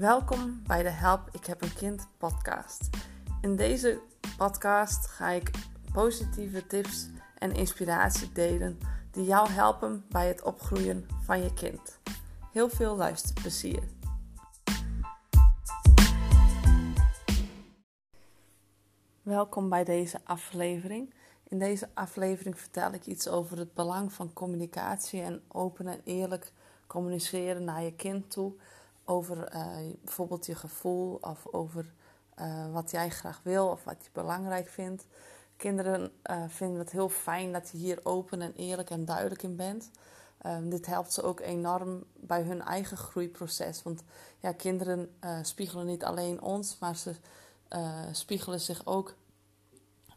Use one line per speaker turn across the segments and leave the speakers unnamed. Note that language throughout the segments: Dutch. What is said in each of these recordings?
Welkom bij de Help Ik heb een kind podcast. In deze podcast ga ik positieve tips en inspiratie delen die jou helpen bij het opgroeien van je kind. Heel veel luisterplezier. Welkom bij deze aflevering. In deze aflevering vertel ik iets over het belang van communicatie en open en eerlijk communiceren naar je kind toe over uh, bijvoorbeeld je gevoel of over uh, wat jij graag wil of wat je belangrijk vindt. Kinderen uh, vinden het heel fijn dat je hier open en eerlijk en duidelijk in bent. Um, dit helpt ze ook enorm bij hun eigen groeiproces. Want ja, kinderen spiegelen niet alleen ons, maar ze spiegelen zich ook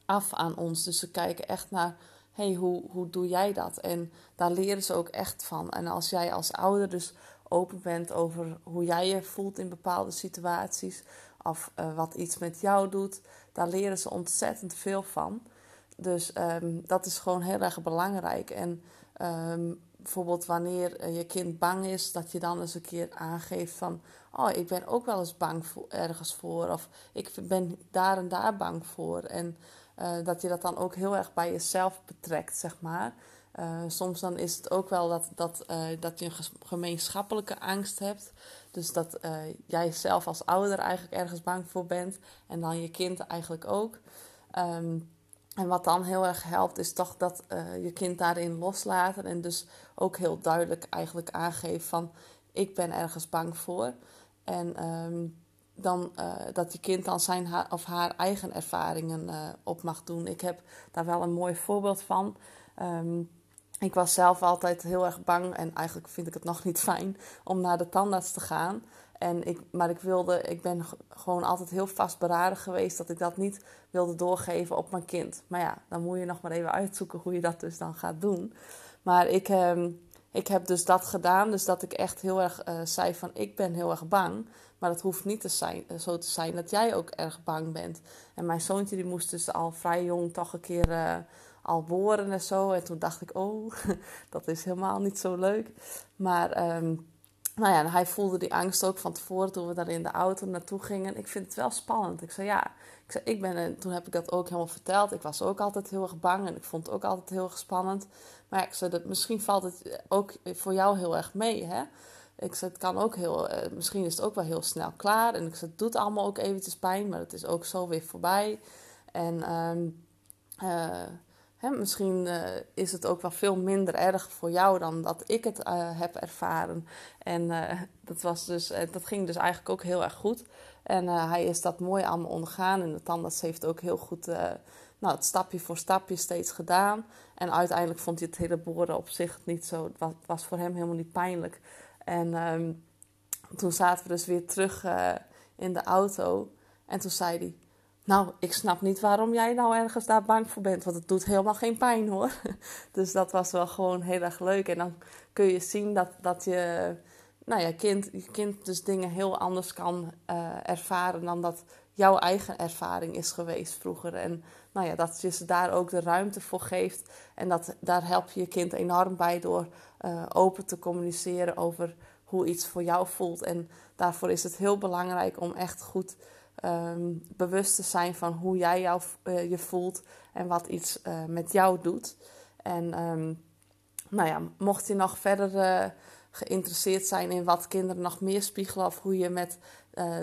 af aan ons. Dus ze kijken echt naar, hey, hoe, hoe doe jij dat? En daar leren ze ook echt van. En als jij als ouder dus open bent over hoe jij je voelt in bepaalde situaties of uh, wat iets met jou doet, daar leren ze ontzettend veel van. Dus um, dat is gewoon heel erg belangrijk. En um, bijvoorbeeld wanneer eh, je kind bang is, dat je dan eens een keer aangeeft van, oh, ik ben ook wel eens bang voor, ergens voor, of ik ben daar en daar bang voor. En uh, dat je dat dan ook heel erg bij jezelf betrekt, zeg maar. Uh, soms dan is het ook wel dat, dat, uh, dat je een gemeenschappelijke angst hebt. Dus dat uh, jij zelf als ouder eigenlijk ergens bang voor bent. En dan je kind eigenlijk ook. Um, en wat dan heel erg helpt, is toch dat je kind daarin loslaten. En dus ook heel duidelijk eigenlijk aangeeft van... ik ben ergens bang voor. En um, dan dat je kind dan zijn of haar eigen ervaringen op mag doen. Ik heb daar wel een mooi voorbeeld van... Um, ik was zelf altijd heel erg bang en eigenlijk vind ik het nog niet fijn om naar de tandarts te gaan. En ik, maar ik, wilde, ik ben gewoon altijd heel vastberaden geweest dat ik dat niet wilde doorgeven op mijn kind. Maar ja, dan moet je nog maar even uitzoeken hoe je dat dus dan gaat doen. Maar ik, eh, ik heb dus dat gedaan. Dus dat ik echt heel erg uh, zei van ik ben heel erg bang. Maar dat hoeft niet te zijn, eh, zo te zijn dat jij ook erg bang bent. En mijn zoontje die moest dus al vrij jong toch een keer... Uh, al boren en zo. En toen dacht ik, oh, dat is helemaal niet zo leuk. Maar um, nou ja, hij voelde die angst ook van tevoren toen we daar in de auto naartoe gingen. Ik vind het wel spannend. Ik zei ja, ik, zei, ik ben, en toen heb ik dat ook helemaal verteld. Ik was ook altijd heel erg bang en ik vond het ook altijd heel erg spannend. Maar ik zei, dat, misschien valt het ook voor jou heel erg mee, hè. Ik zei, het kan ook heel, uh, misschien is het ook wel heel snel klaar. En ik zei, het doet allemaal ook eventjes pijn, maar het is ook zo weer voorbij. En um, uh, misschien uh, is het ook wel veel minder erg voor jou dan dat ik het uh, heb ervaren. En uh, dat, was dus, dat ging dus eigenlijk ook heel erg goed. En hij is dat mooi allemaal ondergaan. En de tandarts heeft ook heel goed nou, het stapje voor stapje steeds gedaan. En uiteindelijk vond hij het hele boren op zich niet zo. Het was, voor hem helemaal niet pijnlijk. En um, toen zaten we dus weer terug in de auto. En toen zei hij nou, ik snap niet waarom jij nou ergens daar bang voor bent. Want het doet helemaal geen pijn hoor. Dus dat was wel gewoon heel erg leuk. En dan kun je zien dat, dat je, nou ja, kind, je kind dus dingen heel anders kan uh, ervaren dan dat jouw eigen ervaring is geweest vroeger. En nou ja, dat je ze daar ook de ruimte voor geeft. En dat, daar help je je kind enorm bij door uh, open te communiceren over hoe iets voor jou voelt. En daarvoor is het heel belangrijk om echt goed um, bewust te zijn van hoe jij jou, uh, je voelt en wat iets uh, met jou doet. En um, nou ja, mocht je nog verder uh, geïnteresseerd zijn in wat kinderen nog meer spiegelen of hoe je met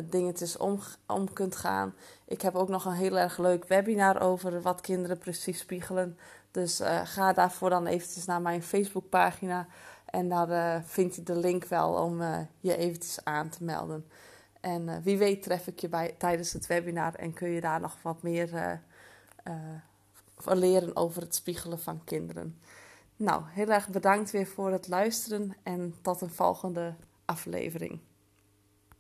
dingetjes om, om kunt gaan. Ik heb ook nog een heel erg leuk webinar over wat kinderen precies spiegelen. Dus ga daarvoor dan eventjes naar mijn Facebookpagina. En daar vind je de link wel om je eventjes aan te melden. En uh, wie weet tref ik je bij, tijdens het webinar en kun je daar nog wat meer uh, leren over het spiegelen van kinderen. Nou, heel erg bedankt weer voor het luisteren en tot een volgende aflevering.